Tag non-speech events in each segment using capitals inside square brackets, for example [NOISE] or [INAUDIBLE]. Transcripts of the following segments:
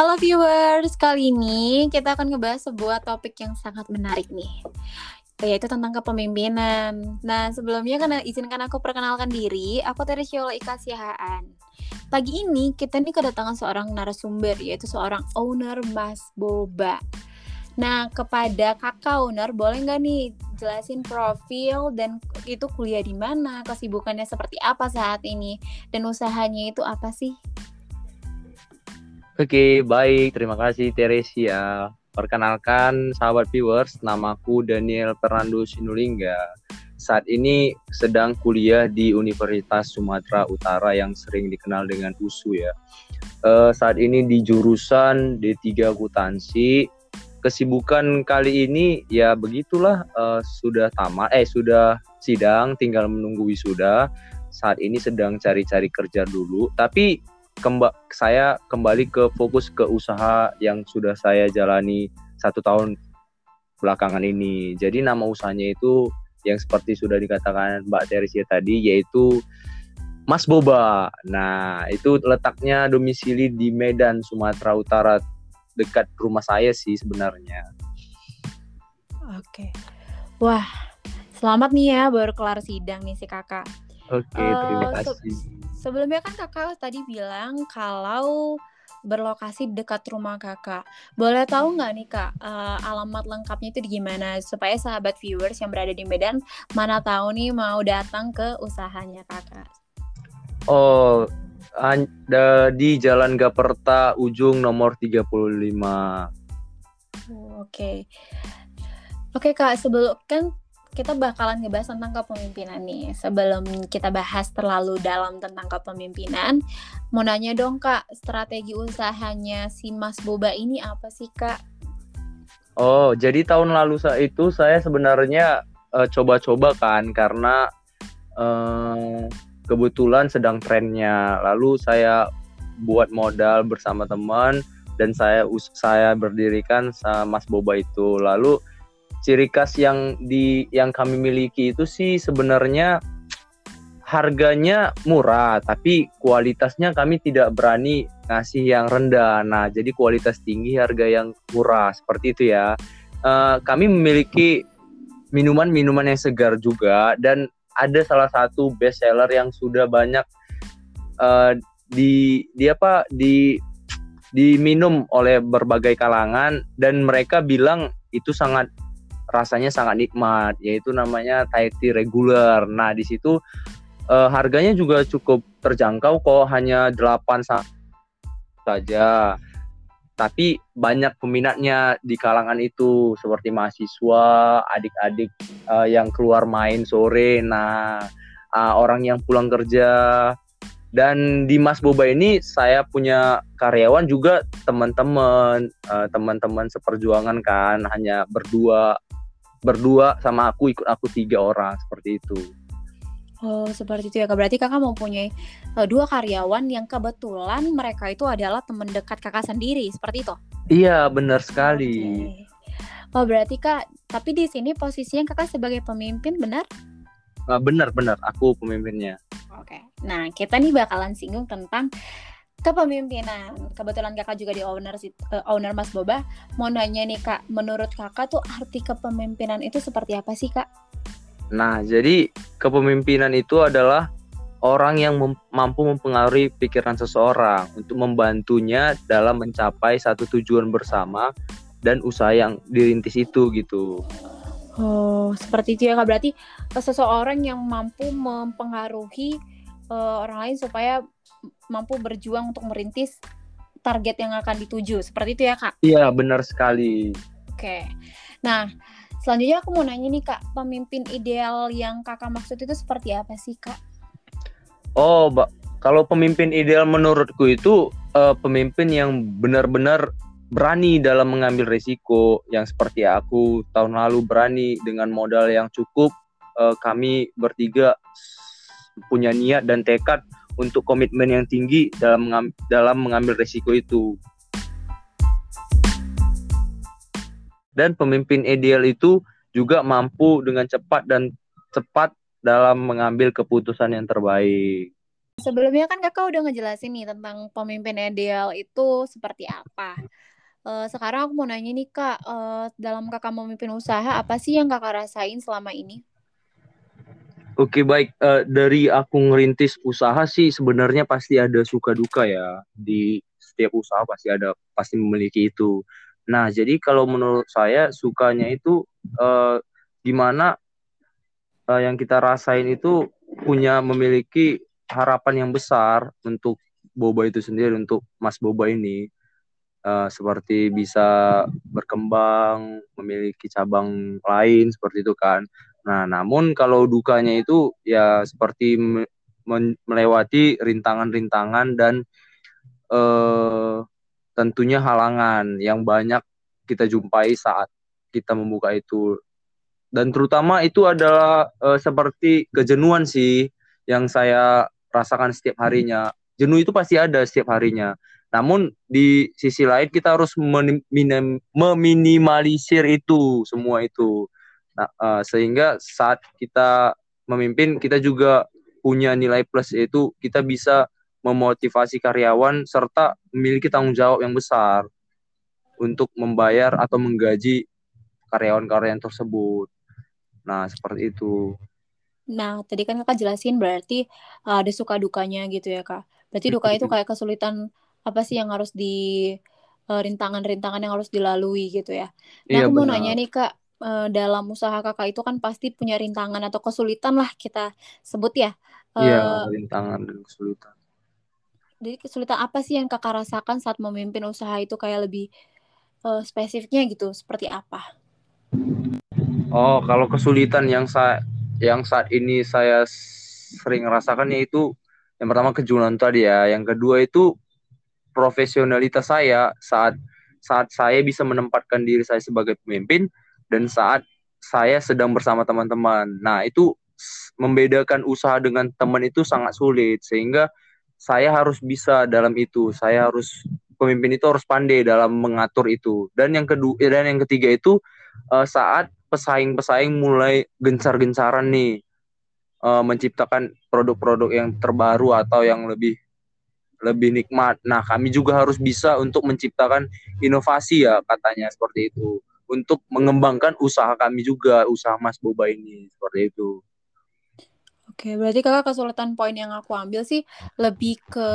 Halo viewers, kali ini kita akan ngebahas sebuah topik yang sangat menarik nih yaitu tentang kepemimpinan. Nah, sebelumnya kan izinkan aku perkenalkan diri, aku Teresiola Ika Sihaan. Pagi ini kita nih kedatangan seorang narasumber yaitu seorang owner Mas Boba. Nah, kepada kakak owner, boleh nggak nih jelasin profil dan itu kuliah di mana, kesibukannya seperti apa saat ini, dan usahanya itu apa sih? Oke, baik. Terima kasih Teresia. Perkenalkan sahabat viewers, namaku Daniel Fernando Sinulingga. Saat ini sedang kuliah di Universitas Sumatera Utara yang sering dikenal dengan USU ya. Uh, saat ini di jurusan D3 Akuntansi. Kesibukan kali ini ya begitulah uh, sudah tamat eh sudah sidang tinggal menunggu wisuda. Saat ini sedang cari-cari kerja dulu, tapi kemba saya kembali ke fokus ke usaha yang sudah saya jalani satu tahun belakangan ini. Jadi nama usahanya itu yang seperti sudah dikatakan Mbak Teresia tadi yaitu Mas Boba. Nah, itu letaknya domisili di Medan, Sumatera Utara, dekat rumah saya sih sebenarnya. Oke. Wah, selamat nih ya baru kelar sidang nih si kakak. Oke, terima uh, kasih. sebelumnya kan kakak tadi bilang kalau berlokasi dekat rumah kakak. Boleh tahu nggak nih kak uh, alamat lengkapnya itu di gimana supaya sahabat viewers yang berada di Medan mana tahu nih mau datang ke usahanya kakak. Oh, ada di Jalan Gaperta ujung nomor 35. Oh, Oke. Okay. Oke okay, Kak, sebelum kan kita bakalan ngebahas tentang kepemimpinan nih. Sebelum kita bahas terlalu dalam tentang kepemimpinan, mau nanya dong Kak, strategi usahanya si Mas Boba ini apa sih Kak? Oh, jadi tahun lalu itu saya sebenarnya uh, coba-coba kan karena uh, kebetulan sedang trennya. Lalu saya buat modal bersama teman dan saya saya berdirikan sama Mas Boba itu. Lalu ciri khas yang di yang kami miliki itu sih sebenarnya harganya murah tapi kualitasnya kami tidak berani ngasih yang rendah. Nah jadi kualitas tinggi harga yang murah. Seperti itu ya. Uh, kami memiliki minuman-minuman yang segar juga dan ada salah satu best seller yang sudah banyak uh, di di apa di diminum oleh berbagai kalangan dan mereka bilang itu sangat rasanya sangat nikmat yaitu namanya Thai tea regular. Nah, di situ uh, harganya juga cukup terjangkau kok hanya 8 saja. Tapi banyak peminatnya di kalangan itu seperti mahasiswa, adik-adik uh, yang keluar main sore, nah uh, orang yang pulang kerja dan di Mas Boba ini saya punya karyawan juga teman-teman teman-teman seperjuangan kan hanya berdua berdua sama aku ikut aku tiga orang seperti itu. Oh seperti itu ya kak. Berarti kakak mempunyai uh, dua karyawan yang kebetulan mereka itu adalah teman dekat kakak sendiri seperti itu? Iya benar sekali. Okay. Oh berarti kak. Tapi di sini posisinya kakak sebagai pemimpin benar? Uh, benar benar. Aku pemimpinnya. Oke. Okay. Nah kita nih bakalan singgung tentang kepemimpinan. Kebetulan kakak juga di owner uh, owner Mas Boba. Mau nanya nih kak, menurut kakak tuh arti kepemimpinan itu seperti apa sih kak? Nah, jadi kepemimpinan itu adalah orang yang mem mampu mempengaruhi pikiran seseorang untuk membantunya dalam mencapai satu tujuan bersama dan usaha yang dirintis itu gitu. Oh, seperti itu ya kak. Berarti seseorang yang mampu mempengaruhi uh, orang lain supaya mampu berjuang untuk merintis target yang akan dituju. Seperti itu ya, Kak? Iya, benar sekali. Oke. Nah, selanjutnya aku mau nanya nih, Kak, pemimpin ideal yang Kakak maksud itu seperti apa sih, Kak? Oh, Mbak, kalau pemimpin ideal menurutku itu uh, pemimpin yang benar-benar berani dalam mengambil risiko yang seperti aku tahun lalu berani dengan modal yang cukup uh, kami bertiga punya niat dan tekad untuk komitmen yang tinggi dalam dalam mengambil resiko itu. Dan pemimpin ideal itu juga mampu dengan cepat dan cepat dalam mengambil keputusan yang terbaik. sebelumnya kan kakak udah ngejelasin nih tentang pemimpin ideal itu seperti apa. Uh, sekarang aku mau nanya nih kak, uh, dalam kakak memimpin usaha apa sih yang kakak rasain selama ini? Oke baik. Uh, dari aku ngerintis usaha sih sebenarnya pasti ada suka duka ya. Di setiap usaha pasti ada pasti memiliki itu. Nah jadi kalau menurut saya sukanya itu uh, gimana uh, yang kita rasain itu punya memiliki harapan yang besar untuk boba itu sendiri untuk Mas Boba ini. Uh, seperti bisa berkembang memiliki cabang lain seperti itu kan nah namun kalau dukanya itu ya seperti melewati rintangan-rintangan dan uh, tentunya halangan yang banyak kita jumpai saat kita membuka itu dan terutama itu adalah uh, seperti kejenuhan sih yang saya rasakan setiap harinya. Jenuh itu pasti ada setiap harinya. Namun di sisi lain kita harus meminimalisir itu semua itu. Nah, uh, sehingga saat kita memimpin kita juga punya nilai plus yaitu kita bisa memotivasi karyawan serta memiliki tanggung jawab yang besar untuk membayar atau menggaji karyawan-karyawan tersebut. Nah, seperti itu. Nah, tadi kan kakak jelasin berarti uh, ada suka dukanya gitu ya kak. Berarti duka itu kayak kesulitan apa sih yang harus di uh, rintangan-rintangan yang harus dilalui gitu ya. Nah, iya, aku mau nanya nih kak, uh, dalam usaha kakak itu kan pasti punya rintangan atau kesulitan lah kita sebut ya. Iya, uh, rintangan dan kesulitan. Jadi kesulitan apa sih yang kakak rasakan saat memimpin usaha itu kayak lebih uh, spesifiknya gitu, seperti apa? Oh, kalau kesulitan yang saya yang saat ini saya sering rasakan yaitu yang pertama kejunan tadi ya, yang kedua itu profesionalitas saya saat saat saya bisa menempatkan diri saya sebagai pemimpin dan saat saya sedang bersama teman-teman. Nah, itu membedakan usaha dengan teman itu sangat sulit sehingga saya harus bisa dalam itu. Saya harus pemimpin itu harus pandai dalam mengatur itu. Dan yang kedua dan yang ketiga itu uh, saat pesaing-pesaing mulai gencar-gencaran nih uh, menciptakan produk-produk yang terbaru atau yang lebih lebih nikmat. Nah, kami juga harus bisa untuk menciptakan inovasi ya katanya seperti itu untuk mengembangkan usaha kami juga, usaha Mas Boba ini seperti itu. Oke, berarti kakak kesulitan poin yang aku ambil sih lebih ke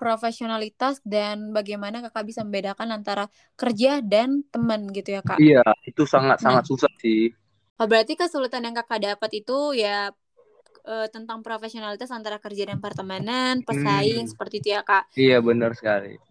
profesionalitas dan bagaimana kakak bisa membedakan antara kerja dan teman gitu ya kak? Iya, itu sangat sangat nah, susah sih. Oh, berarti kesulitan yang kakak dapat itu ya uh, tentang profesionalitas antara kerja dan pertemanan, pesaing hmm. seperti itu ya kak? Iya benar sekali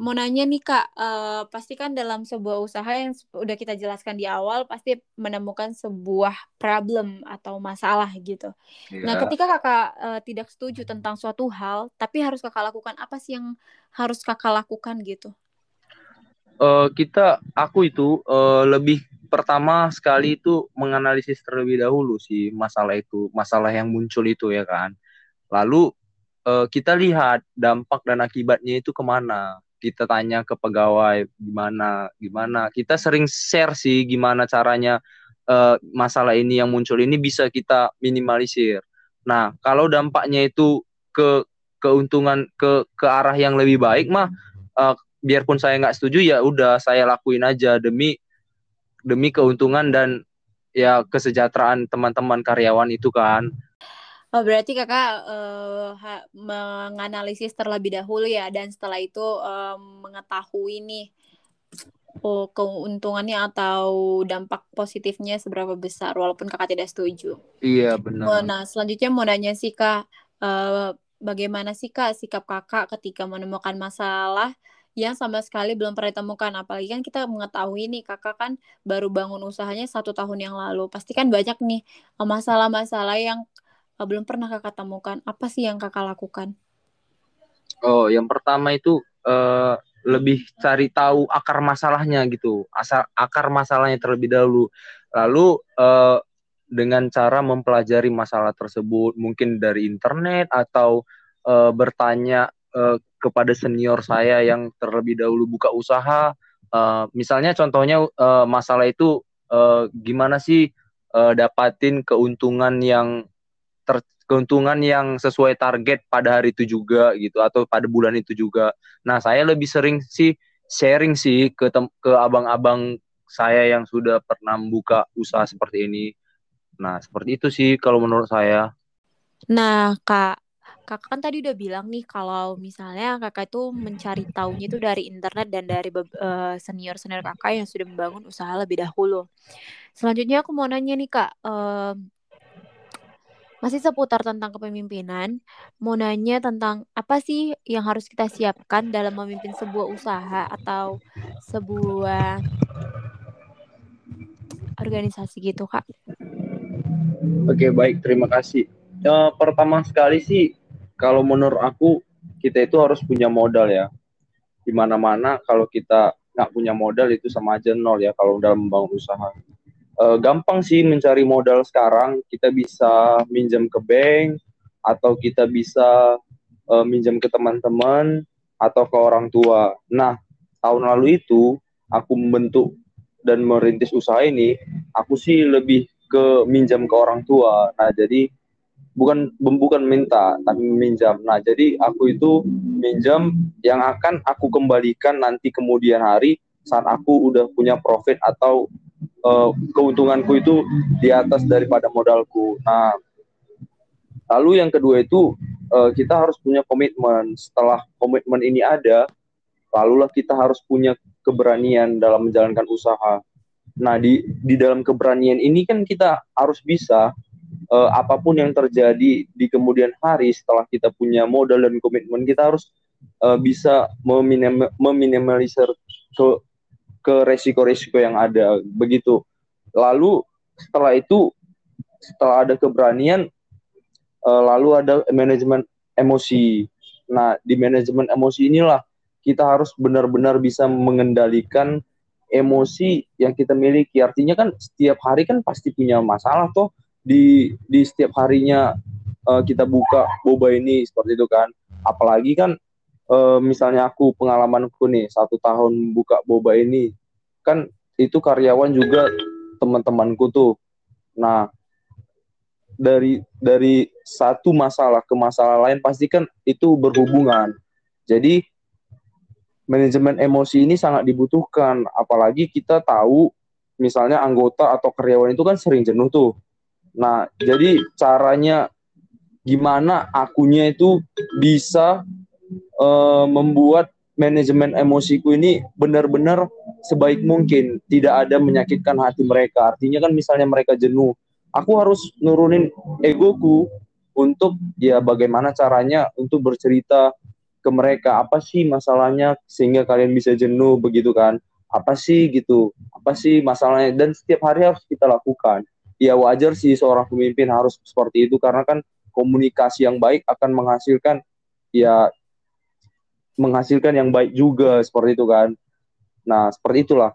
mau nanya nih kak, uh, pasti kan dalam sebuah usaha yang udah kita jelaskan di awal pasti menemukan sebuah problem atau masalah gitu. Yeah. Nah ketika kakak uh, tidak setuju tentang suatu hal, tapi harus kakak lakukan apa sih yang harus kakak lakukan gitu? Uh, kita, aku itu uh, lebih pertama sekali itu menganalisis terlebih dahulu sih masalah itu, masalah yang muncul itu ya kan. Lalu uh, kita lihat dampak dan akibatnya itu ke mana kita tanya ke pegawai gimana? Gimana? Kita sering share sih gimana caranya uh, masalah ini yang muncul ini bisa kita minimalisir. Nah kalau dampaknya itu ke keuntungan ke ke arah yang lebih baik mah uh, biarpun saya nggak setuju ya udah saya lakuin aja demi demi keuntungan dan ya kesejahteraan teman-teman karyawan itu kan Oh, berarti kakak uh, menganalisis terlebih dahulu ya, dan setelah itu um, mengetahui nih oh, keuntungannya atau dampak positifnya seberapa besar, walaupun kakak tidak setuju. Iya benar. Nah selanjutnya mau nanya sih kak, uh, bagaimana sih kak sikap kakak ketika menemukan masalah yang sama sekali belum pernah ditemukan apalagi kan kita mengetahui nih kakak kan baru bangun usahanya satu tahun yang lalu pasti kan banyak nih masalah-masalah yang uh, belum pernah kakak temukan. Apa sih yang kakak lakukan? Oh yang pertama itu uh, lebih cari tahu akar masalahnya gitu. Asal akar masalahnya terlebih dahulu. Lalu uh, dengan cara mempelajari masalah tersebut mungkin dari internet atau uh, bertanya uh, kepada senior saya yang terlebih dahulu buka usaha. Uh, misalnya contohnya uh, masalah itu uh, gimana sih uh, dapatin keuntungan yang ter, keuntungan yang sesuai target pada hari itu juga gitu atau pada bulan itu juga. Nah, saya lebih sering sih sharing sih ke ke abang-abang saya yang sudah pernah membuka usaha seperti ini. Nah, seperti itu sih kalau menurut saya. Nah, Kak, Kakak kan tadi udah bilang nih kalau misalnya Kakak itu mencari tahunya itu dari internet dan dari uh, senior-senior Kakak yang sudah membangun usaha lebih dahulu. Selanjutnya aku mau nanya nih Kak, uh, masih seputar tentang kepemimpinan, mau nanya tentang apa sih yang harus kita siapkan dalam memimpin sebuah usaha atau sebuah organisasi gitu, Kak? Oke, baik, terima kasih. Uh, pertama sekali sih, kalau menurut aku kita itu harus punya modal ya. Di mana-mana kalau kita nggak punya modal itu sama aja nol ya kalau dalam membangun usaha uh, gampang sih mencari modal sekarang. Kita bisa minjam ke bank atau kita bisa uh, minjam ke teman-teman atau ke orang tua. Nah, tahun lalu itu aku membentuk dan merintis usaha ini, aku sih lebih ke minjam ke orang tua. Nah, jadi bukan bukan minta tapi minjam. Nah, jadi aku itu minjam yang akan aku kembalikan nanti kemudian hari saat aku udah punya profit atau uh, keuntunganku itu di atas daripada modalku. Nah, lalu yang kedua itu uh, kita harus punya komitmen. Setelah komitmen ini ada, lalulah kita harus punya keberanian dalam menjalankan usaha. Nah, di di dalam keberanian ini kan kita harus bisa uh, apa pun yang terjadi di kemudian hari setelah kita punya modal dan komitmen kita harus uh, bisa meminim meminimalisir ke ke resiko-resiko yang ada begitu. Lalu setelah itu setelah ada keberanian uh, lalu ada manajemen emosi. Nah, di manajemen emosi inilah kita harus benar-benar bisa mengendalikan emosi yang kita miliki. Artinya kan setiap hari kan pasti punya masalah toh di di setiap harinya uh, kita buka boba ini seperti itu kan. Apalagi kan uh, misalnya aku pengalamanku nih satu tahun buka boba ini kan itu karyawan juga teman-temanku tuh. Nah dari dari satu masalah ke masalah lain pasti kan itu berhubungan. Jadi manajemen emosi ini sangat dibutuhkan. Apalagi kita tahu misalnya anggota atau karyawan itu kan sering jenuh tuh. Nah jadi caranya gimana akunya itu bisa uh, membuat manajemen emosiku ini benar-benar sebaik mungkin. Tidak ada menyakitkan hati mereka. Artinya kan misalnya mereka jenuh aku harus nurunin egoku untuk ya bagaimana caranya untuk bercerita ke mereka. Apa sih masalahnya sehingga kalian bisa jenuh begitu kan? Apa sih gitu? Apa sih masalahnya? Dan setiap hari harus kita lakukan. Ya wajar sih seorang pemimpin harus seperti itu karena kan komunikasi yang baik akan menghasilkan ya menghasilkan yang baik juga seperti itu kan. Nah seperti itulah.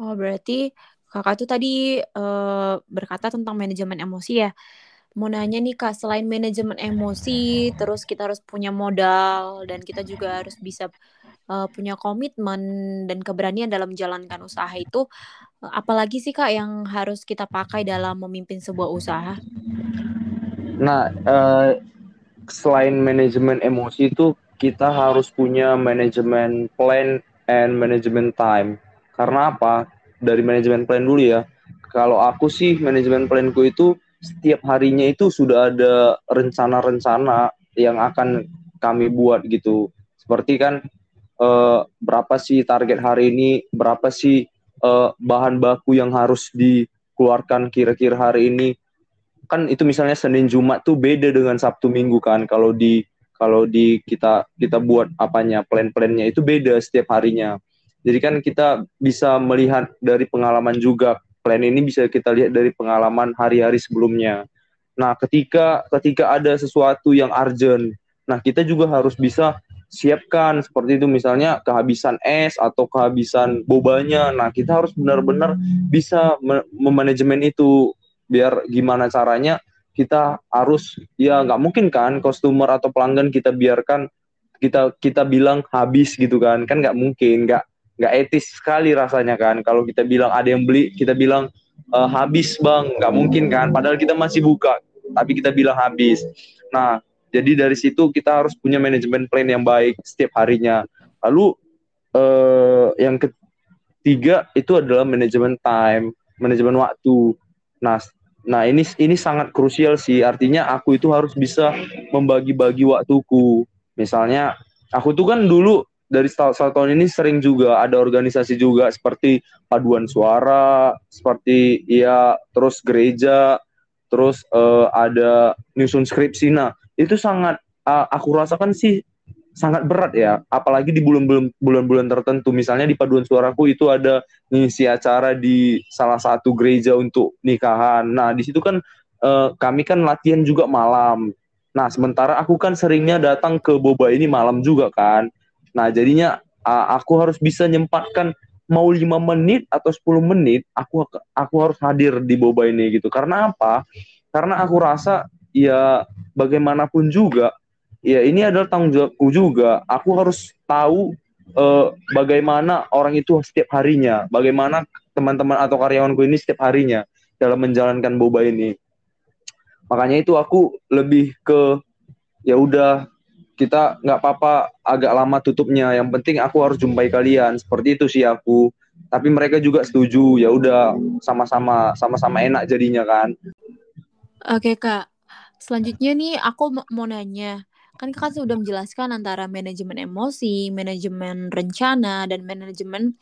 Oh berarti kakak tuh tadi uh, berkata tentang manajemen emosi ya. Mau nanya nih kak selain manajemen emosi terus kita harus punya modal dan kita juga harus bisa uh, punya komitmen dan keberanian dalam menjalankan usaha itu apalagi sih kak yang harus kita pakai dalam memimpin sebuah usaha? Nah uh, selain manajemen emosi itu kita harus punya manajemen plan and manajemen time. Karena apa? Dari manajemen plan dulu ya. Kalau aku sih manajemen planku itu setiap harinya itu sudah ada rencana-rencana yang akan kami buat gitu. Seperti kan uh, berapa sih target hari ini, berapa sih uh, bahan baku yang harus dikeluarkan kira-kira hari ini. Kan itu misalnya Senin Jumat tuh beda dengan Sabtu Minggu kan. Kalau di kalau di kita kita buat apanya plan-plannya itu beda setiap harinya. Jadi kan kita bisa melihat dari pengalaman juga. Plan ini bisa kita lihat dari pengalaman hari-hari sebelumnya. Nah ketika ketika ada sesuatu yang urgent nah kita juga harus bisa siapkan seperti itu. Misalnya kehabisan es atau kehabisan bobanya. Nah kita harus benar-benar bisa memanajemen itu. Biar gimana caranya kita harus ya nggak mungkin kan customer atau pelanggan kita biarkan kita kita bilang habis gitu kan kan nggak mungkin nggak nggak etis sekali rasanya kan kalau kita bilang ada yang beli kita bilang e, habis bang nggak mungkin kan padahal kita masih buka tapi kita bilang habis. Nah, jadi dari situ kita harus punya manajemen plan yang baik setiap harinya. Lalu eh, yang ketiga itu adalah manajemen time, manajemen waktu. Nah, nah ini ini sangat krusial sih. Artinya aku itu harus bisa membagi-bagi waktuku. Misalnya aku tuh kan dulu dari satu tahun ini sering juga ada organisasi juga seperti paduan suara, seperti ya terus gereja, terus uh, ada nyusun skripsi. Nah, itu sangat uh, aku rasakan sih sangat berat ya, apalagi di bulan-bulan bulan-bulan tertentu. Misalnya di paduan suaraku itu ada ngisi acara di salah satu gereja untuk nikahan. Nah, di situ kan uh, kami kan latihan juga malam. Nah, sementara aku kan seringnya datang ke boba ini malam juga kan. Nah, jadinya uh, aku harus bisa nyempatkan mau lima menit atau 10 menit aku aku harus hadir di boba ini gitu. Karena apa? Karena aku rasa ya bagaimanapun juga ya ini adalah tanggung jawabku juga. Aku harus tahu uh, bagaimana orang itu setiap harinya, bagaimana teman-teman atau karyawanku ini setiap harinya dalam menjalankan boba ini. Makanya itu aku lebih ke ya udah kita nggak apa-apa agak lama tutupnya. Yang penting aku harus jumpai kalian. Seperti itu sih aku. Tapi mereka juga setuju ya udah sama-sama sama-sama enak jadinya kan. Oke kak. Selanjutnya nih aku mau nanya kan kakak sudah menjelaskan antara manajemen emosi manajemen rencana dan manajemen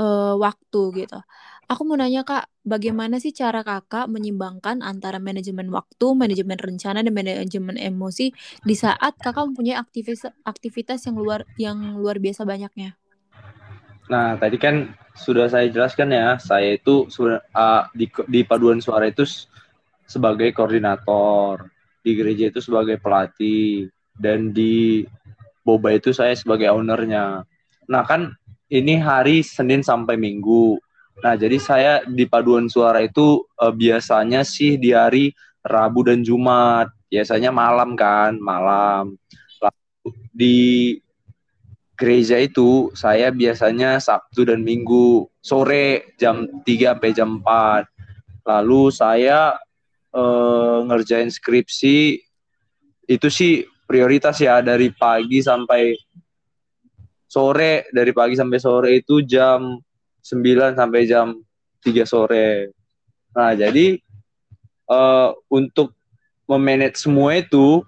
uh, waktu gitu Aku mau nanya Kak, bagaimana sih cara Kakak menyimbangkan antara manajemen waktu, manajemen rencana dan manajemen emosi di saat Kakak mempunyai aktivitas aktivitas yang luar yang luar biasa banyaknya? Nah, tadi kan sudah saya jelaskan ya, saya itu uh, di di paduan suara itu sebagai koordinator, di gereja itu sebagai pelatih, dan di boba itu saya sebagai ownernya. Nah, kan ini hari Senin sampai Minggu. Nah, jadi saya di paduan suara itu uh, biasanya sih di hari Rabu dan Jumat. Biasanya malam kan, malam. Lalu di gereja itu saya biasanya Sabtu dan Minggu sore jam 3 sampai jam 4. Lalu saya uh, ngerjain skripsi itu sih prioritas ya dari pagi sampai sore, dari pagi sampai sore itu jam 9 sampai jam 3 sore. Nah, jadi uh, untuk memanage semua itu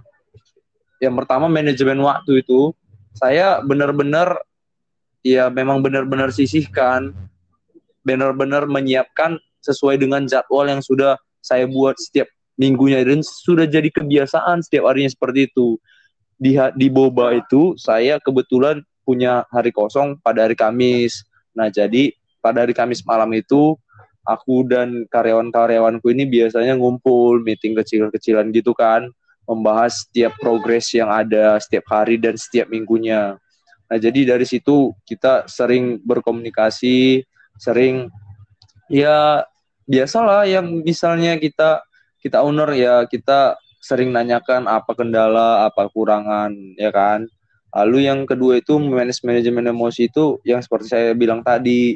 yang pertama manajemen waktu itu saya benar-benar ya memang benar-benar sisihkan benar-benar menyiapkan sesuai dengan jadwal yang sudah saya buat setiap minggunya. Dan sudah jadi kebiasaan setiap harinya seperti itu. Di di boba itu saya kebetulan punya hari kosong pada hari Kamis. Nah jadi pada hari Kamis malam itu aku dan karyawan-karyawanku ini biasanya ngumpul meeting kecil-kecilan gitu kan. Membahas setiap progres yang ada setiap hari dan setiap minggunya. Nah, jadi dari situ kita sering berkomunikasi, sering ya biasalah yang misalnya kita kita owner ya kita sering nanyakan apa kendala, apa kurangan ya kan. Lalu yang kedua itu manajemen emosi itu yang seperti saya bilang tadi.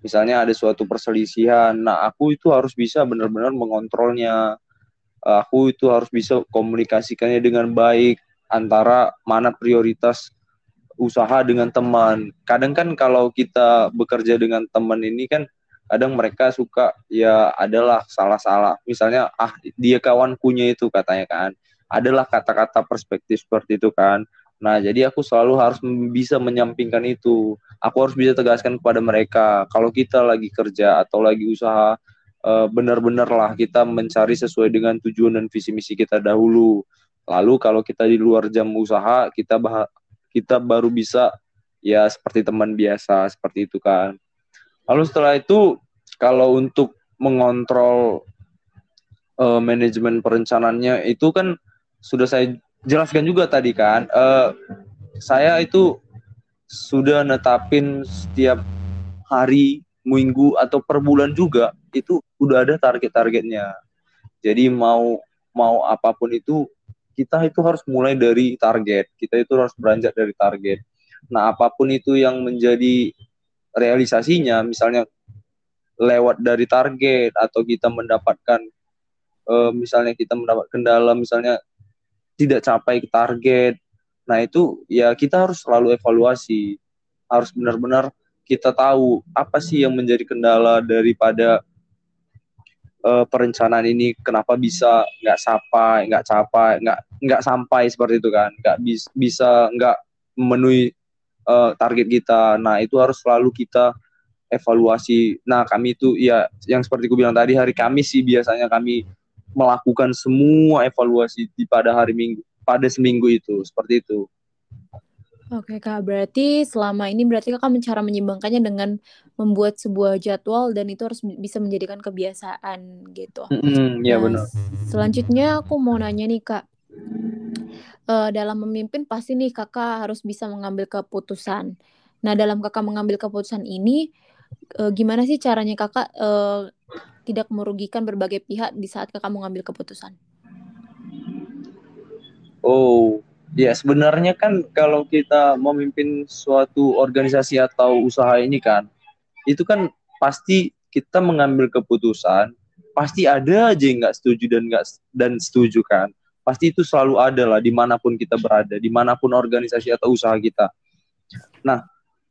Misalnya ada suatu perselisihan. Nah aku itu harus bisa benar-benar mengontrolnya. Aku itu harus bisa komunikasikannya dengan baik antara mana prioritas usaha dengan teman. Kadang kan kalau kita bekerja dengan teman ini kan kadang mereka suka ya adalah salah-salah misalnya ah dia kawankunya itu katanya kan adalah kata-kata perspektif seperti itu kan Nah, jadi aku selalu harus bisa menyampingkan itu. Aku harus bisa tegaskan kepada mereka kalau kita lagi kerja atau lagi usaha uh, benar-benar lah kita mencari sesuai dengan tujuan dan visi misi kita dahulu. Lalu kalau kita di luar jam usaha, kita bah kita baru bisa ya seperti teman biasa seperti itu kan. Lalu setelah itu kalau untuk mengontrol uh, manajemen perencanaannya itu kan sudah saya jelaskan juga tadi kan, uh, saya itu sudah netapin setiap hari, minggu atau per bulan juga itu udah ada target-targetnya. Jadi mau mau apa pun itu kita itu harus mulai dari target. Kita itu harus beranjak dari target. Nah, apa pun itu yang menjadi realisasinya, misalnya lewat dari target atau kita mendapatkan uh, misalnya kita mendapat kendala misalnya tidak capai target. Nah itu ya kita harus selalu evaluasi. Harus benar-benar kita tahu apa sih yang menjadi kendala daripada uh, perencanaan ini. Kenapa bisa nggak sampai nggak capai nggak nggak sampai seperti itu kan. Nggak bis, bisa nggak memenuhi uh, target kita. Nah itu harus selalu kita evaluasi. Nah kami itu ya yang seperti ku bilang tadi hari Kamis sih biasanya kami melakukan semua evaluasi di pada hari Minggu pada seminggu itu. Seperti itu. Oke Kak, berarti selama ini berarti Kakak mencara menyimbangkannya dengan membuat sebuah jadwal dan itu harus bisa menjadikan kebiasaan gitu. Mm, ya nah, benar. Selanjutnya aku mau nanya nih Kak, uh, dalam memimpin pasti nih Kakak harus bisa mengambil keputusan. Nah dalam Kakak mengambil keputusan ini, uh, gimana sih caranya Kakak uh, tidak merugikan berbagai pihak di saat Kakak mengambil keputusan? Oh, Ya sebenarnya kan kalau kita memimpin suatu organisasi atau usaha ini kan, itu kan pasti kita mengambil keputusan, pasti ada aja yang nggak setuju dan nggak dan setuju kan. Pasti itu selalu ada lah di mana pun kita berada, di mana pun organisasi atau usaha kita. Nah,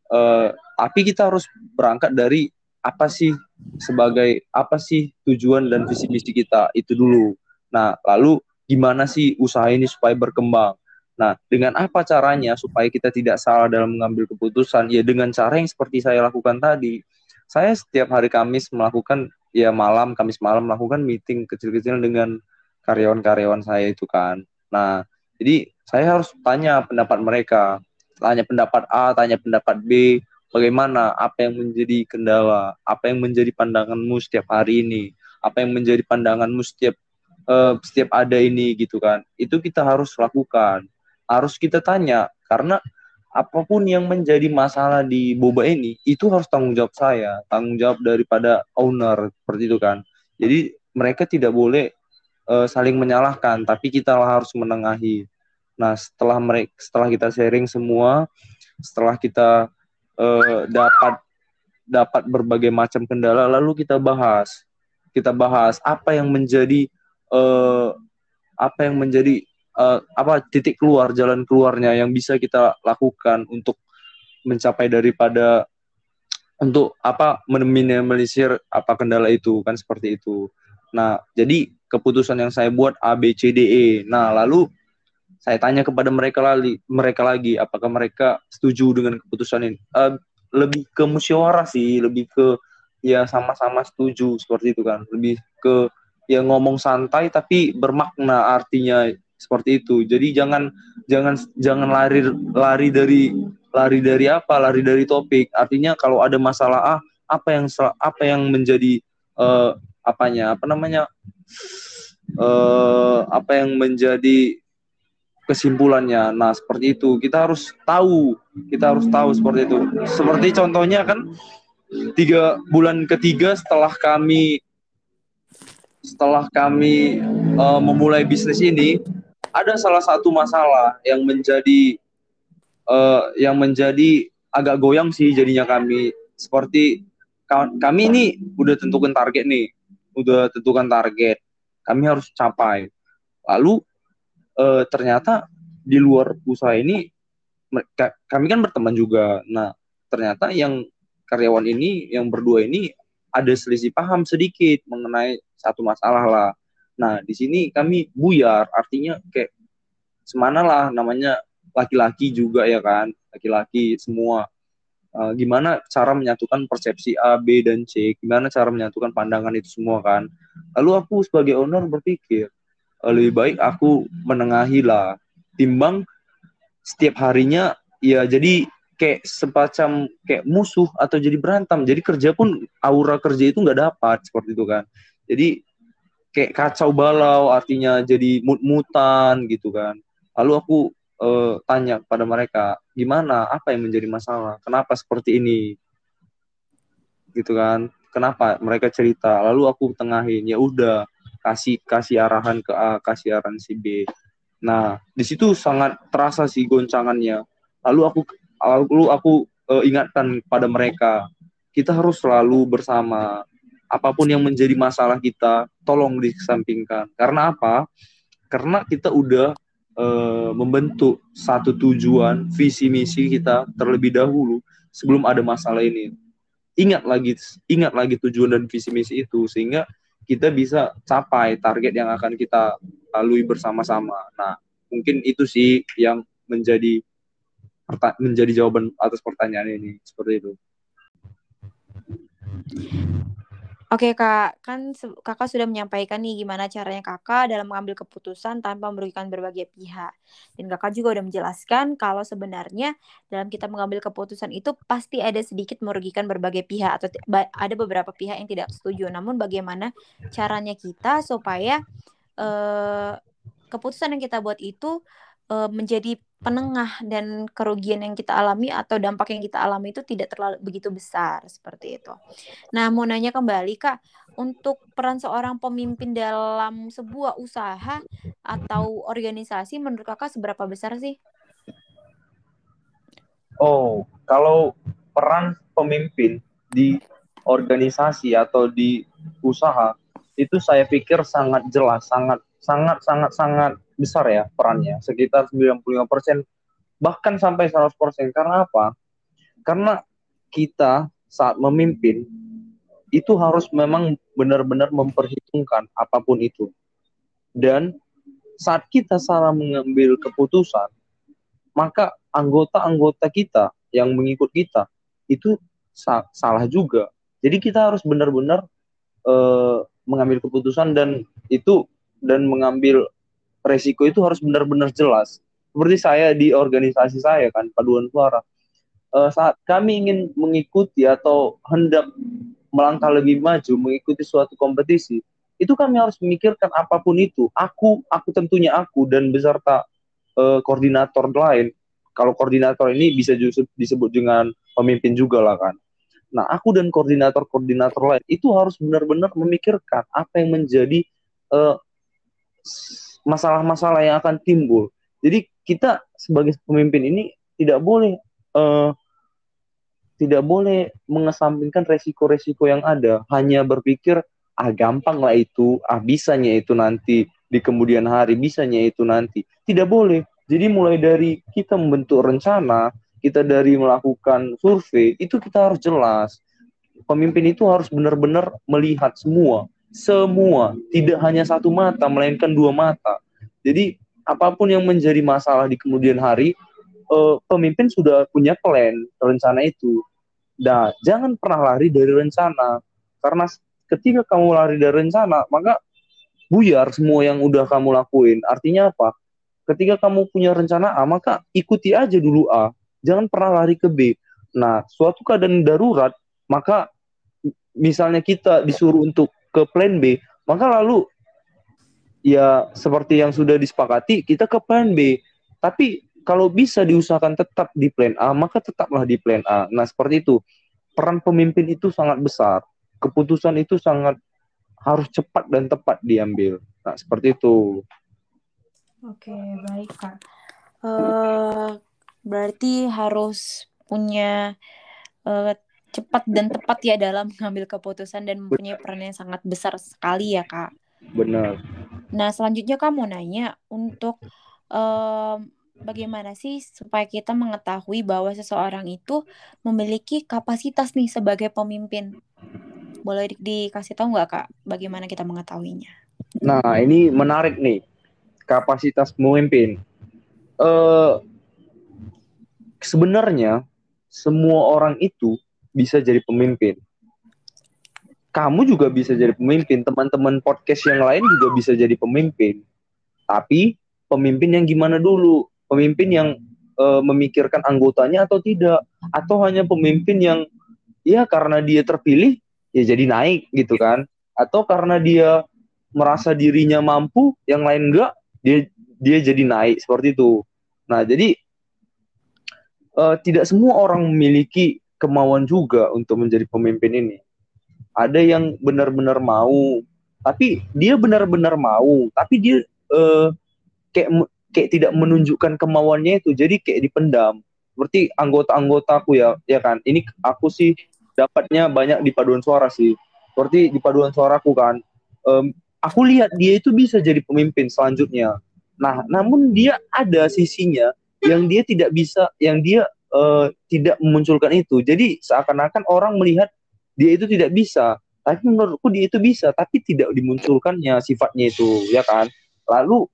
eh, tapi kita harus berangkat dari apa sih sebagai apa sih tujuan dan visi misi kita itu dulu. Nah, lalu gimana sih usaha ini supaya berkembang? Nah, dengan apa caranya supaya kita tidak salah dalam mengambil keputusan? Ya dengan cara yang seperti saya lakukan tadi. Saya setiap hari Kamis melakukan ya malam Kamis malam melakukan meeting kecil-kecil dengan karyawan-karyawan saya itu kan. Nah, jadi saya harus tanya pendapat mereka, tanya pendapat A, tanya pendapat B, bagaimana, apa yang menjadi kendala, apa yang menjadi pandanganmu setiap hari ini, apa yang menjadi pandanganmu setiap uh, setiap ada ini gitu kan. Itu kita harus lakukan harus kita tanya karena apa pun yang menjadi masalah di boba ini itu harus tanggung jawab saya, tanggung jawab daripada owner seperti itu kan. Jadi mereka tidak boleh uh, saling menyalahkan, tapi kita harus menengahi. Nah setelah mereka setelah kita sharing semua, setelah kita uh, dapat dapat berbagai macam kendala, lalu kita bahas, kita bahas apa yang menjadi uh, apa yang menjadi uh, apa titik keluar jalan keluarnya yang bisa kita lakukan untuk mencapai daripada untuk apa meminimalisir apa kendala itu kan seperti itu. Nah, jadi keputusan yang saya buat A B C D E. Nah, lalu saya tanya kepada mereka lagi mereka lagi apakah mereka setuju dengan keputusan ini. Uh, lebih ke musyawarah sih, lebih ke ya sama-sama setuju seperti itu kan. Lebih ke ya ngomong santai tapi bermakna artinya seperti itu. Jadi jangan jangan jangan lari lari dari lari dari apa? Lari dari topik. Artinya kalau ada masalah ah apa yang apa yang menjadi uh, apanya? Apa namanya? Uh, apa yang menjadi kesimpulannya. Nah, seperti itu. Kita harus tahu, kita harus tahu seperti itu. Seperti contohnya kan tiga bulan ketiga setelah kami setelah kami uh, memulai bisnis ini, ada salah satu masalah yang menjadi uh, yang menjadi agak goyang sih jadinya kami seperti kami ini udah tentukan target nih udah tentukan target kami harus capai. Lalu uh, ternyata di luar usaha ini kami kan berteman juga. Nah ternyata yang karyawan ini yang berdua ini ada selisih paham sedikit mengenai satu masalah lah. Nah, di sini kami buyar, artinya kayak semana lah namanya laki-laki juga ya kan, laki-laki semua. Uh, gimana cara menyatukan persepsi A, B, dan C, gimana cara menyatukan pandangan itu semua kan. Lalu aku sebagai owner berpikir, uh, lebih baik aku menengahi lah, timbang setiap harinya ya jadi kayak semacam kayak musuh atau jadi berantem. Jadi kerja pun aura kerja itu nggak dapat seperti itu kan. Jadi kayak kacau balau artinya jadi mut-mutan gitu kan lalu aku uh, tanya pada mereka gimana apa yang menjadi masalah kenapa seperti ini? Gitu kan kenapa mereka cerita lalu aku tengahin ya udah kasih kasih arahan ke A kasih arahan si B. Nah di situ sangat terasa sih goncangannya. Lalu aku lalu aku uh, ingatkan pada mereka kita harus selalu bersama. Apa pun yang menjadi masalah kita tolong dikesampingkan karena apa? Karena kita udah uh, membentuk satu tujuan visi misi kita terlebih dahulu sebelum ada masalah ini. Ingat lagi ingat lagi tujuan dan visi misi itu sehingga kita bisa capai target yang akan kita lalui bersama-sama. Nah mungkin itu sih yang menjadi menjadi jawaban atas pertanyaan ini. Seperti itu Oke Kak, kan Kakak sudah menyampaikan nih gimana caranya Kakak dalam mengambil keputusan tanpa merugikan berbagai pihak. Dan Kakak juga udah menjelaskan kalau sebenarnya dalam kita mengambil keputusan itu pasti ada sedikit merugikan berbagai pihak atau ada beberapa pihak yang tidak setuju. Namun bagaimana caranya kita supaya eh, keputusan yang kita buat itu uh, menjadi penengah dan kerugian yang kita alami atau dampak yang kita alami itu tidak terlalu begitu besar seperti itu. Nah, mau nanya kembali Kak, untuk peran seorang pemimpin dalam sebuah usaha atau organisasi menurut Kakak seberapa besar sih? Oh, kalau peran pemimpin di organisasi atau di usaha itu saya pikir sangat jelas, sangat sangat sangat sangat besar ya perannya, sekitar 95% bahkan sampai 100%. Karena apa? Karena kita saat memimpin itu harus memang benar-benar memperhitungkan apa pun itu. Dan saat kita salah mengambil keputusan, maka anggota-anggota kita yang mengikut kita itu sa salah juga. Jadi kita harus benar-benar uh, mengambil keputusan dan itu dan mengambil resiko itu harus benar-benar jelas. Seperti saya di organisasi saya kan, paduan suara. Uh, saat kami ingin mengikuti atau hendak melangkah lebih maju mengikuti suatu kompetisi, itu kami harus memikirkan apa pun itu. Aku, aku tentunya aku dan beserta uh, koordinator lain. Kalau koordinator ini bisa disebut dengan pemimpin juga lah kan. Nah, aku dan koordinator-koordinator lain itu harus benar-benar memikirkan apa yang menjadi uh, masalah-masalah yang akan timbul. Jadi kita sebagai pemimpin ini tidak boleh uh, tidak boleh mengesampingkan resiko-resiko yang ada. Hanya berpikir ah gampang lah itu, ah bisanya itu nanti di kemudian hari, bisanya itu nanti. Tidak boleh. Jadi mulai dari kita membentuk rencana, kita dari melakukan survei, itu kita harus jelas. Pemimpin itu harus benar-benar melihat semua semua, tidak hanya satu mata, melainkan dua mata. Jadi apa pun yang menjadi masalah di kemudian hari, uh, pemimpin sudah punya plan, rencana itu. Nah, jangan pernah lari dari rencana, karena ketika kamu lari dari rencana, maka buyar semua yang udah kamu lakuin. Artinya apa? Ketika kamu punya rencana A, maka ikuti aja dulu A. Jangan pernah lari ke B. Nah, suatu keadaan darurat, maka misalnya kita disuruh untuk ke plan B, maka lalu ya seperti yang sudah disepakati kita ke plan B. Tapi kalau bisa diusahakan tetap di plan A, maka tetaplah di plan A. Nah, seperti itu. Peran pemimpin itu sangat besar. Keputusan itu sangat harus cepat dan tepat diambil. Nah, seperti itu. Oke, baik, Kak. Uh, berarti harus punya uh, cepat dan tepat ya dalam mengambil keputusan dan mempunyai peran yang sangat besar sekali ya kak. Benar. Nah selanjutnya kamu nanya untuk um, bagaimana sih supaya kita mengetahui bahwa seseorang itu memiliki kapasitas nih sebagai pemimpin. Boleh di dikasih tahu nggak kak bagaimana kita mengetahuinya? Nah ini menarik nih kapasitas pemimpin. Uh, sebenarnya semua orang itu bisa jadi pemimpin. Kamu juga bisa jadi pemimpin, teman-teman podcast yang lain juga bisa jadi pemimpin. Tapi pemimpin yang gimana dulu? Pemimpin yang uh, memikirkan anggotanya atau tidak? Atau hanya pemimpin yang ya karena dia terpilih ya jadi naik gitu kan? Atau karena dia merasa dirinya mampu, yang lain enggak, dia dia jadi naik seperti itu. Nah, jadi uh, tidak semua orang memiliki kemauan juga untuk menjadi pemimpin ini. Ada yang benar-benar mau, tapi dia benar-benar mau, tapi dia uh, kayak kayak tidak menunjukkan kemauannya itu, jadi kayak dipendam. Seperti anggota-anggotaku ya, ya kan. Ini aku sih dapatnya banyak di paduan suara sih. seperti di paduan suaraku kan um, aku lihat dia itu bisa jadi pemimpin selanjutnya nah namun dia ada sisinya yang dia tidak bisa yang dia uh, tidak memunculkan itu. Jadi seakan-akan orang melihat dia itu tidak bisa. Tapi menurutku dia itu bisa tapi tidak dimunculkannya sifatnya itu ya kan? Lalu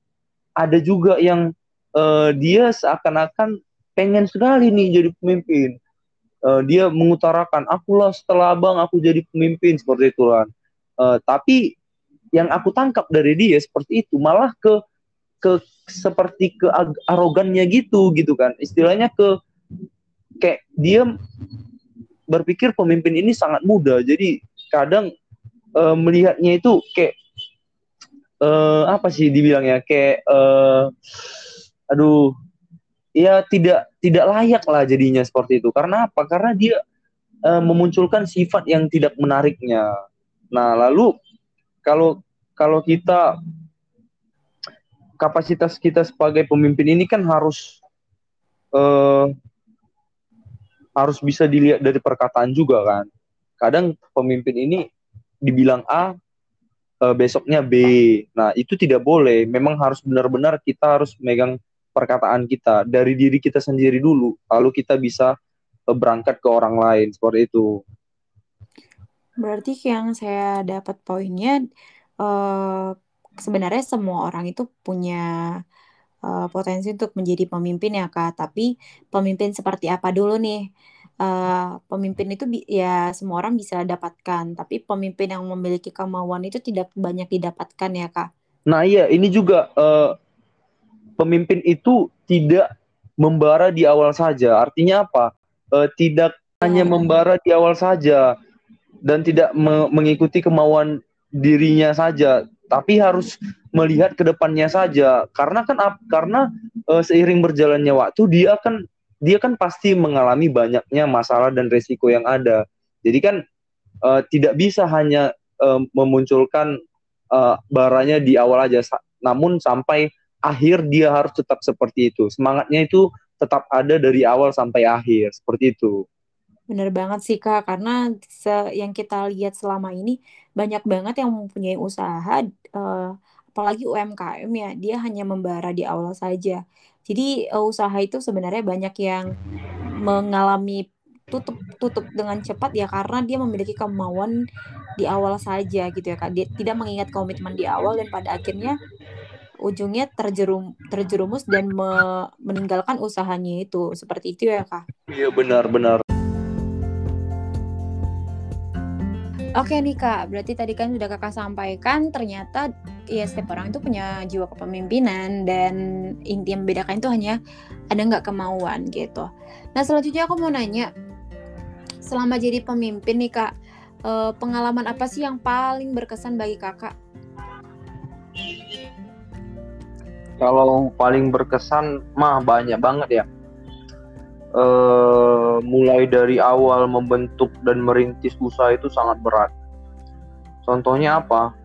ada juga yang uh, dia seakan-akan pengen sekali nih jadi pemimpin. Uh, dia mengutarakan akulah setelah abang aku jadi pemimpin seperti itu kan. Uh, tapi yang aku tangkap dari dia seperti itu malah ke ke seperti ke arogannya gitu gitu kan. Istilahnya ke kayak dia berpikir pemimpin ini sangat muda. Jadi kadang uh, melihatnya itu kayak uh, apa sih dibilangnya? Kayak uh, aduh ya tidak tidak layak lah jadinya seperti itu. Karena apa? Karena dia uh, memunculkan sifat yang tidak menariknya. Nah lalu kalau kalau kita kapasitas kita sebagai pemimpin ini kan harus uh, harus bisa dilihat dari perkataan juga kan. Kadang pemimpin ini dibilang A, uh, besoknya B. Nah itu tidak boleh. Memang harus benar-benar kita harus megang perkataan kita dari diri kita sendiri dulu, lalu kita bisa uh, berangkat ke orang lain seperti itu. Berarti yang saya dapat poinnya uh, sebenarnya semua orang itu punya uh, potensi untuk menjadi pemimpin ya kak. Tapi pemimpin seperti apa dulu nih? Uh, pemimpin itu ya semua orang bisa dapatkan. Tapi pemimpin yang memiliki kemauan itu tidak banyak didapatkan ya kak. Nah iya ini juga uh, pemimpin itu tidak membara di awal saja. Artinya apa? Uh, tidak hanya iya. membara di awal saja dan tidak me mengikuti kemauan dirinya saja tapi harus melihat ke depannya saja. Karena kan karena uh, seiring berjalannya waktu dia kan dia kan pasti mengalami banyaknya masalah dan resiko yang ada. Jadi kan uh, tidak bisa hanya uh, memunculkan uh, baranya di awal aja. Namun sampai akhir dia harus tetap seperti itu. Semangatnya itu tetap ada dari awal sampai akhir. Seperti itu Bener banget sih Kak, karena yang kita lihat selama ini banyak banget yang mempunyai usaha, uh, apalagi UMKM ya, dia hanya membara di awal saja. Jadi uh, usaha itu sebenarnya banyak yang mengalami tutup tutup dengan cepat ya karena dia memiliki kemauan di awal saja gitu ya Kak. Dia tidak mengingat komitmen di awal dan pada akhirnya ujungnya terjerum terjerumus dan me, meninggalkan usahanya itu. Seperti itu ya Kak. Iya benar benar. Oke nih Kak, berarti tadi kan sudah Kakak sampaikan ternyata ya setiap orang itu punya jiwa kepemimpinan dan inti yang membedakan itu hanya ada nggak kemauan gitu. Nah selanjutnya aku mau nanya, selama jadi pemimpin nih Kak, eh, pengalaman apa sih yang paling berkesan bagi Kakak? Kalau paling berkesan mah banyak banget ya. Uh, mulai dari awal membentuk dan merintis usaha itu sangat berat. Contohnya apa?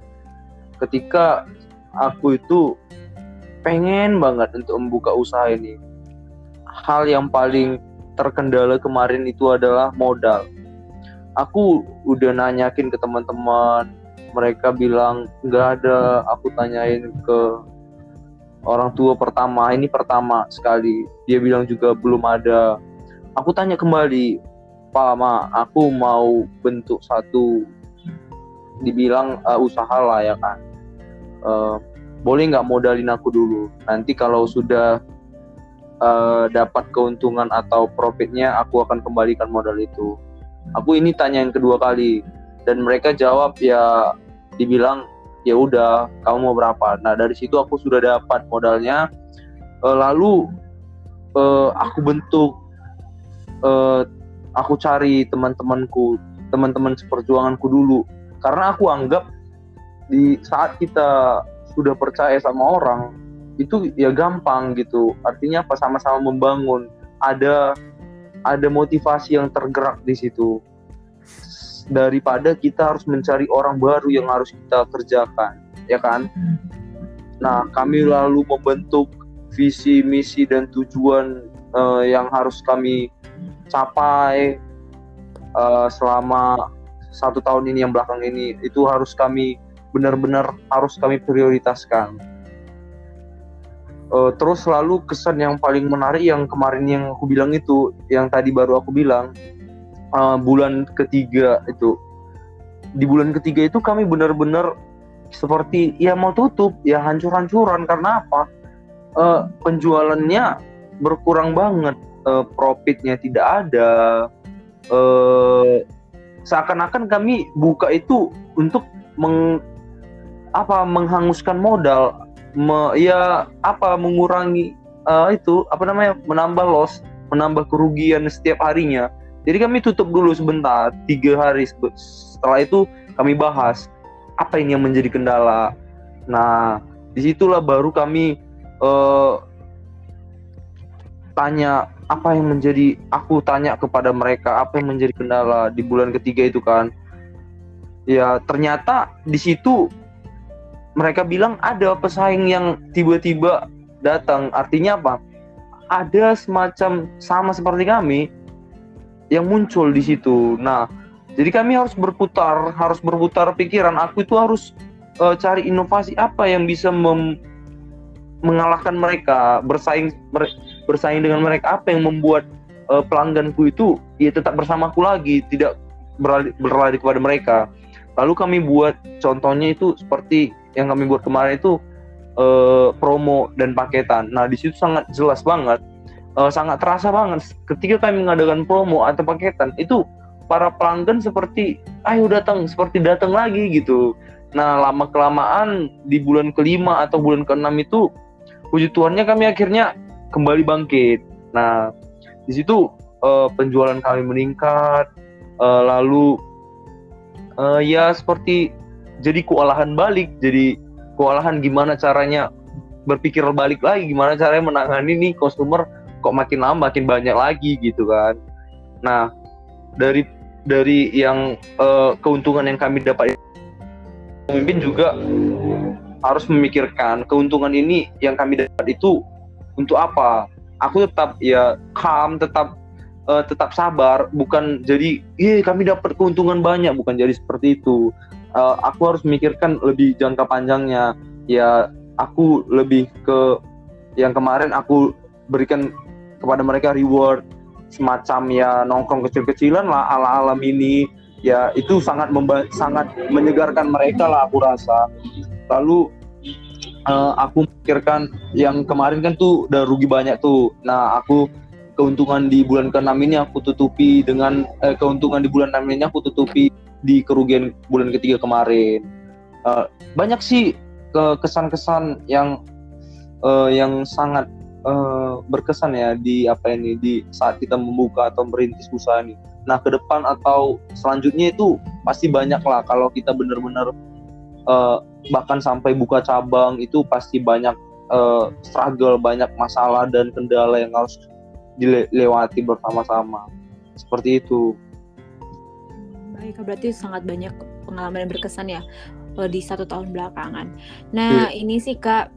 Ketika aku itu pengen banget untuk membuka usaha ini. Hal yang paling terkendala kemarin itu adalah modal. Aku udah nanyakin ke teman-teman, mereka bilang nggak ada. Aku tanyain ke orang tua pertama ini pertama sekali. Dia bilang juga belum ada. Aku tanya kembali pak ma aku mau bentuk satu dibilang uh, usaha lah ya kan uh, boleh nggak modalin aku dulu? Nanti kalau sudah uh, dapat keuntungan atau profitnya aku akan kembalikan modal itu. Aku ini tanya yang kedua kali dan mereka jawab ya dibilang ya udah kamu mau berapa? Nah dari situ aku sudah dapat modalnya. Uh, lalu uh, aku bentuk uh, aku cari teman-temanku teman-teman seperjuanganku dulu. Karena aku anggap di saat kita sudah percaya sama orang itu ya gampang gitu. Artinya apa? Sama-sama membangun. Ada ada motivasi yang tergerak di situ daripada kita harus mencari orang baru yang harus kita kerjakan, ya kan? Nah, kami lalu membentuk visi, misi dan tujuan uh, yang harus kami capai uh, selama satu tahun ini yang belakang ini itu harus kami benar-benar harus kami prioritaskan. Uh, terus lalu kesan yang paling menarik yang kemarin yang aku bilang itu, yang tadi baru aku bilang uh, bulan ketiga itu, di bulan ketiga itu kami benar-benar seperti ya mau tutup ya hancur-hancuran. Karena apa? Uh, penjualannya berkurang banget, uh, profitnya tidak ada. Uh, seakan-akan kami buka itu untuk meng apa menghanguskan modal. Me, ya apa mengurangi uh, itu apa namanya menambah loss menambah kerugian setiap harinya jadi kami tutup dulu sebentar tiga hari setelah itu kami bahas apa ini yang menjadi kendala nah di situlah baru kami uh, tanya apa yang menjadi aku tanya kepada mereka apa yang menjadi kendala di bulan ketiga itu kan ya ternyata di situ mereka bilang ada pesaing yang tiba-tiba datang. Artinya apa? Ada semacam sama seperti kami yang muncul di situ. Nah, jadi kami harus berputar, harus berputar pikiran. Aku itu harus uh, cari inovasi apa yang bisa mem mengalahkan mereka, bersaing ber bersaing dengan mereka. Apa yang membuat uh, pelangganku itu ya tetap bersamaku lagi, tidak berlari, berlari kepada mereka. Lalu kami buat contohnya itu seperti yang kami buat kemarin itu uh, promo dan paketan. Nah di situ sangat jelas banget, uh, sangat terasa banget ketika kami mengadakan promo atau paketan itu para pelanggan seperti ayo datang, seperti datang lagi gitu. Nah lama kelamaan di bulan kelima atau bulan keenam itu puji Tuhannya kami akhirnya kembali bangkit. Nah di situ uh, penjualan kami meningkat, uh, lalu uh, ya seperti jadi kewalahan balik jadi kewalahan gimana caranya berpikir balik lagi gimana caranya menangani nih customer kok makin lama makin banyak lagi gitu kan. Nah dari dari yang uh, keuntungan yang kami dapat pemimpin juga harus memikirkan keuntungan ini yang kami dapat itu untuk apa. Aku tetap ya calm tetap uh, tetap sabar bukan jadi iya kami dapat keuntungan banyak. Bukan jadi seperti itu. Uh, aku harus memikirkan lebih jangka panjangnya. Ya aku lebih ke yang kemarin aku berikan kepada mereka reward semacam ya nongkrong kecil-kecilan lah ala-ala mini. Ya itu sangat memba sangat menyegarkan mereka lah aku rasa. Lalu uh, aku pikirkan yang kemarin kan tuh udah rugi banyak tuh. Nah aku keuntungan di bulan ke-6 ini aku tutupi dengan eh, keuntungan di bulan 6 ini aku tutupi di kerugian bulan ketiga kemarin. Uh, banyak sih kesan-kesan yang uh, yang sangat uh, berkesan ya di apa ini di saat kita membuka atau merintis usaha ini. Nah ke depan atau selanjutnya itu pasti banyak lah kalau kita benar-benar uh, bahkan sampai buka cabang itu pasti banyak uh, struggle, banyak masalah dan kendala yang harus dilewati bersama-sama. Seperti itu baik berarti sangat banyak pengalaman yang berkesan ya di satu tahun belakangan. Nah hmm. ini sih kak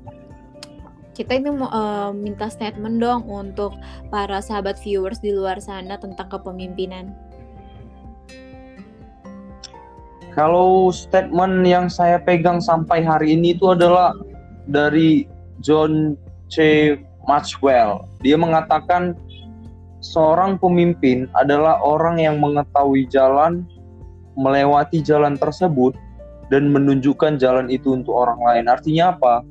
kita ini uh, minta statement dong untuk para sahabat viewers di luar sana tentang kepemimpinan. Kalau statement yang saya pegang sampai hari ini itu adalah dari John C. Maxwell. Dia mengatakan seorang pemimpin adalah orang yang mengetahui jalan melewati jalan tersebut dan menunjukkan jalan itu untuk orang lain. Artinya apa?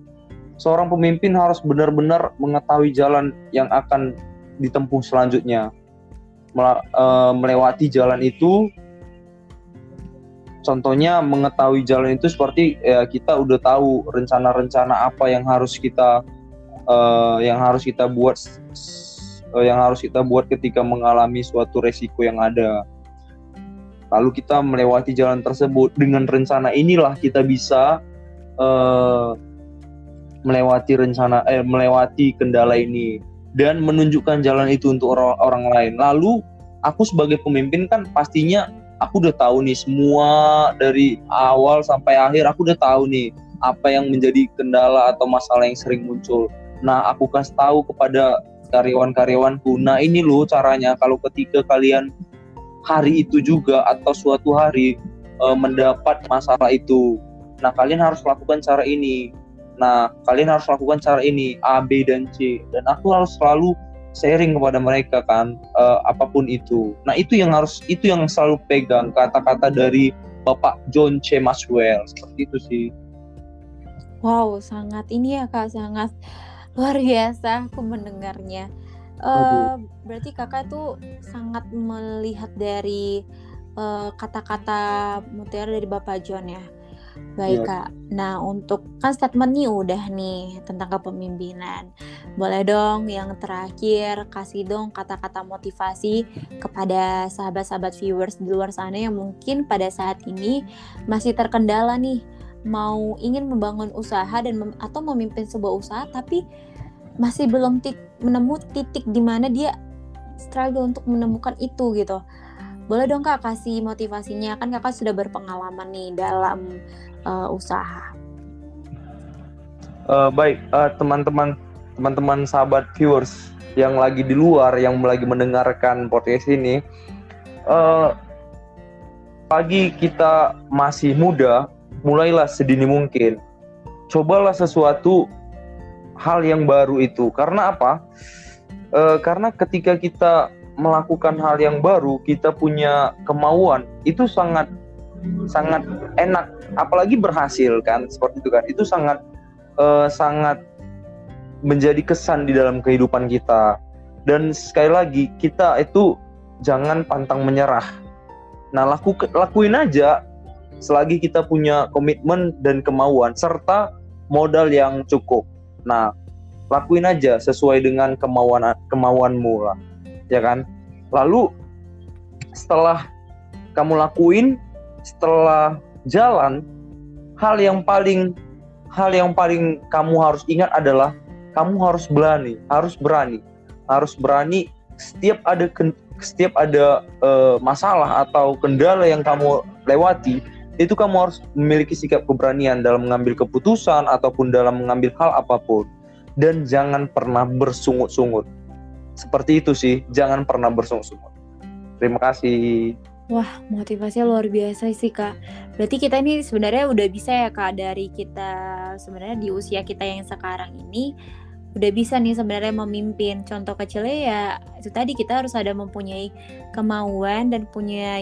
Seorang pemimpin harus benar-benar mengetahui jalan yang akan ditempuh selanjutnya. E, melewati jalan itu contohnya mengetahui jalan itu seperti ya kita udah tahu rencana-rencana apa yang harus kita uh, yang harus kita buat uh, yang harus kita buat ketika mengalami suatu resiko yang ada lalu kita melewati jalan tersebut dengan rencana inilah kita bisa uh, melewati rencana eh melewati kendala ini dan menunjukkan jalan itu untuk orang, orang lain lalu aku sebagai pemimpin kan pastinya aku udah tahu nih semua dari awal sampai akhir aku udah tahu nih apa yang menjadi kendala atau masalah yang sering muncul nah aku kasih tahu kepada karyawan-karyawanku nah ini loh caranya kalau ketika kalian hari itu juga atau suatu hari uh, mendapat masalah itu. Nah, kalian harus lakukan cara ini. Nah, kalian harus lakukan cara ini A, B dan C. Dan aku harus selalu sharing kepada mereka kan uh, apa pun itu. Nah, itu yang harus itu yang selalu pegang kata-kata dari Bapak John C. Maxwell seperti itu sih. Wow, sangat ini ya Kak, sangat luar biasa aku mendengarnya. Uh, berarti kakak tuh sangat melihat dari kata kata-kata mutiara dari Bapak John ya. Baik ya. kak. Nah untuk kan statement nih udah nih tentang kepemimpinan. Boleh dong yang terakhir kasih dong kata-kata motivasi kepada sahabat-sahabat viewers di luar sana yang mungkin pada saat ini masih terkendala nih mau ingin membangun usaha dan mem atau memimpin sebuah usaha tapi masih belum menemu titik di mana dia struggle untuk menemukan itu gitu. Boleh dong kak kasih motivasinya kan kakak sudah berpengalaman nih dalam uh, usaha. Uh, baik uh, teman-teman teman-teman sahabat viewers yang lagi di luar yang lagi mendengarkan podcast ini, uh, pagi kita masih muda, mulailah sedini mungkin. Cobalah sesuatu hal yang baru itu. Karena apa? Uh, karena ketika kita melakukan hal yang baru, kita punya kemauan, itu sangat sangat enak, apalagi berhasil kan, seperti itu kan. Itu sangat uh, sangat menjadi kesan di dalam kehidupan kita. Dan sekali lagi, kita itu jangan pantang menyerah. Nah, laku, lakuin aja selagi kita punya komitmen dan kemauan serta modal yang cukup. Nah, lakuin aja sesuai dengan kemauan kemauanmu lah ya kan lalu setelah kamu lakuin setelah jalan hal yang paling hal yang paling kamu harus ingat adalah kamu harus berani harus berani harus berani setiap ada setiap ada uh, masalah atau kendala yang kamu lewati itu kamu harus memiliki sikap keberanian dalam mengambil keputusan ataupun dalam mengambil hal apa pun. Dan jangan pernah bersungut-sungut. Seperti itu sih jangan pernah bersungut-sungut. Terima kasih Wah, motivasinya luar biasa sih, Kak. Berarti kita ini sebenarnya udah bisa ya, Kak, dari kita sebenarnya di usia kita yang sekarang ini udah bisa nih sebenarnya memimpin. Contoh kecilnya ya itu tadi kita harus ada mempunyai kemauan dan punya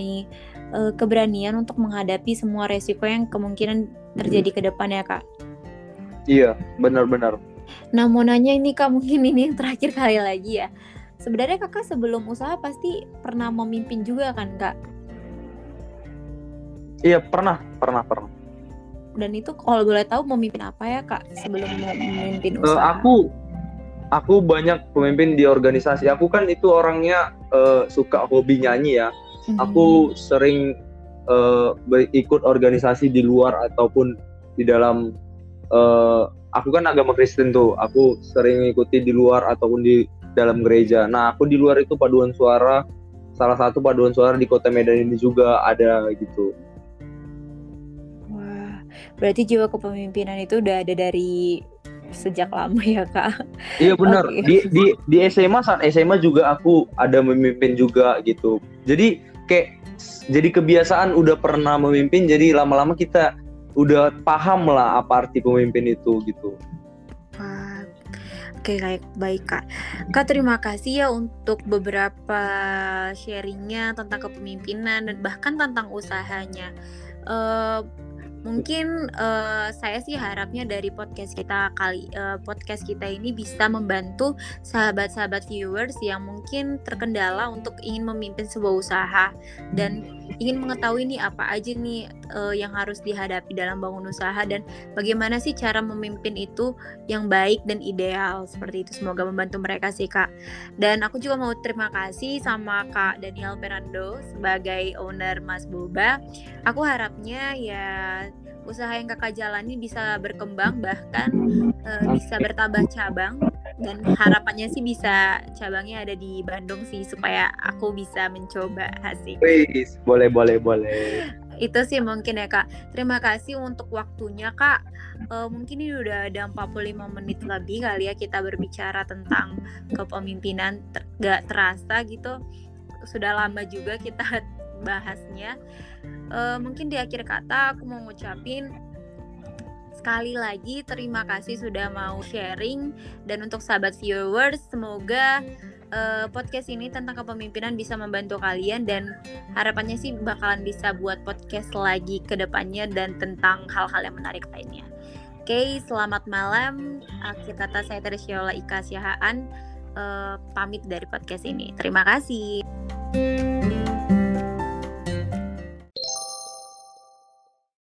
uh, keberanian untuk menghadapi semua resiko yang kemungkinan terjadi ke depan ya, Kak. Iya, benar-benar. Nah mau nanya ini kak mungkin ini yang terakhir kali lagi ya. Sebenarnya kakak sebelum usaha pasti pernah memimpin juga kan kak? Iya pernah, pernah, pernah. Dan itu kalau boleh tahu memimpin apa ya kak sebelum memimpin usaha? Uh, aku aku banyak pemimpin di organisasi. Aku kan itu orangnya uh, suka hobi nyanyi ya. Mm-hmm. Aku sering uh, ikut organisasi di luar ataupun di dalam uh, aku kan agama Kristen tuh aku sering ikuti di luar ataupun di dalam gereja nah aku di luar itu paduan suara salah satu paduan suara di kota Medan ini juga ada gitu berarti jiwa kepemimpinan itu udah ada dari sejak lama ya kak iya benar okay. di di di SMA saat SMA juga aku ada memimpin juga gitu jadi kayak jadi kebiasaan udah pernah memimpin jadi lama-lama kita udah paham lah apa arti pemimpin itu gitu. Oke baik baik kak. Kak terima kasih ya untuk beberapa sharingnya tentang kepemimpinan dan bahkan tentang usahanya. Uh, mungkin uh, saya sih harapnya dari podcast kita kali uh, podcast kita ini bisa membantu sahabat-sahabat viewers yang mungkin terkendala untuk ingin memimpin sebuah usaha. Dan ingin mengetahui nih apa aja nih uh, yang harus dihadapi dalam bangun usaha dan bagaimana sih cara memimpin itu yang baik dan ideal. Seperti itu semoga membantu mereka sih kak. Dan aku juga mau terima kasih sama kak Daniel Fernando sebagai owner Mas Boba. Aku harapnya ya usaha yang kakak jalani bisa berkembang bahkan uh, bisa bertambah cabang dan harapannya sih bisa cabangnya ada di Bandung sih supaya aku bisa mencoba hasil. Please, boleh boleh boleh. Itu sih mungkin ya kak. Terima kasih untuk waktunya kak. Uh, mungkin ini udah ada 45 menit lebih kali ya kita berbicara tentang kepemimpinan ter gak terasa gitu. Sudah lama juga kita [LAUGHS] bahasnya. Uh, mungkin di akhir kata aku mau ngucapin sekali lagi terima kasih sudah mau sharing dan untuk sahabat viewers semoga uh, podcast ini tentang kepemimpinan bisa membantu kalian dan harapannya sih bakalan bisa buat podcast lagi ke depannya dan tentang hal-hal yang menarik lainnya. Oke, okay, selamat malam. Akhir kata saya Teresiola Ika Siahaan uh, pamit dari podcast ini. Terima kasih.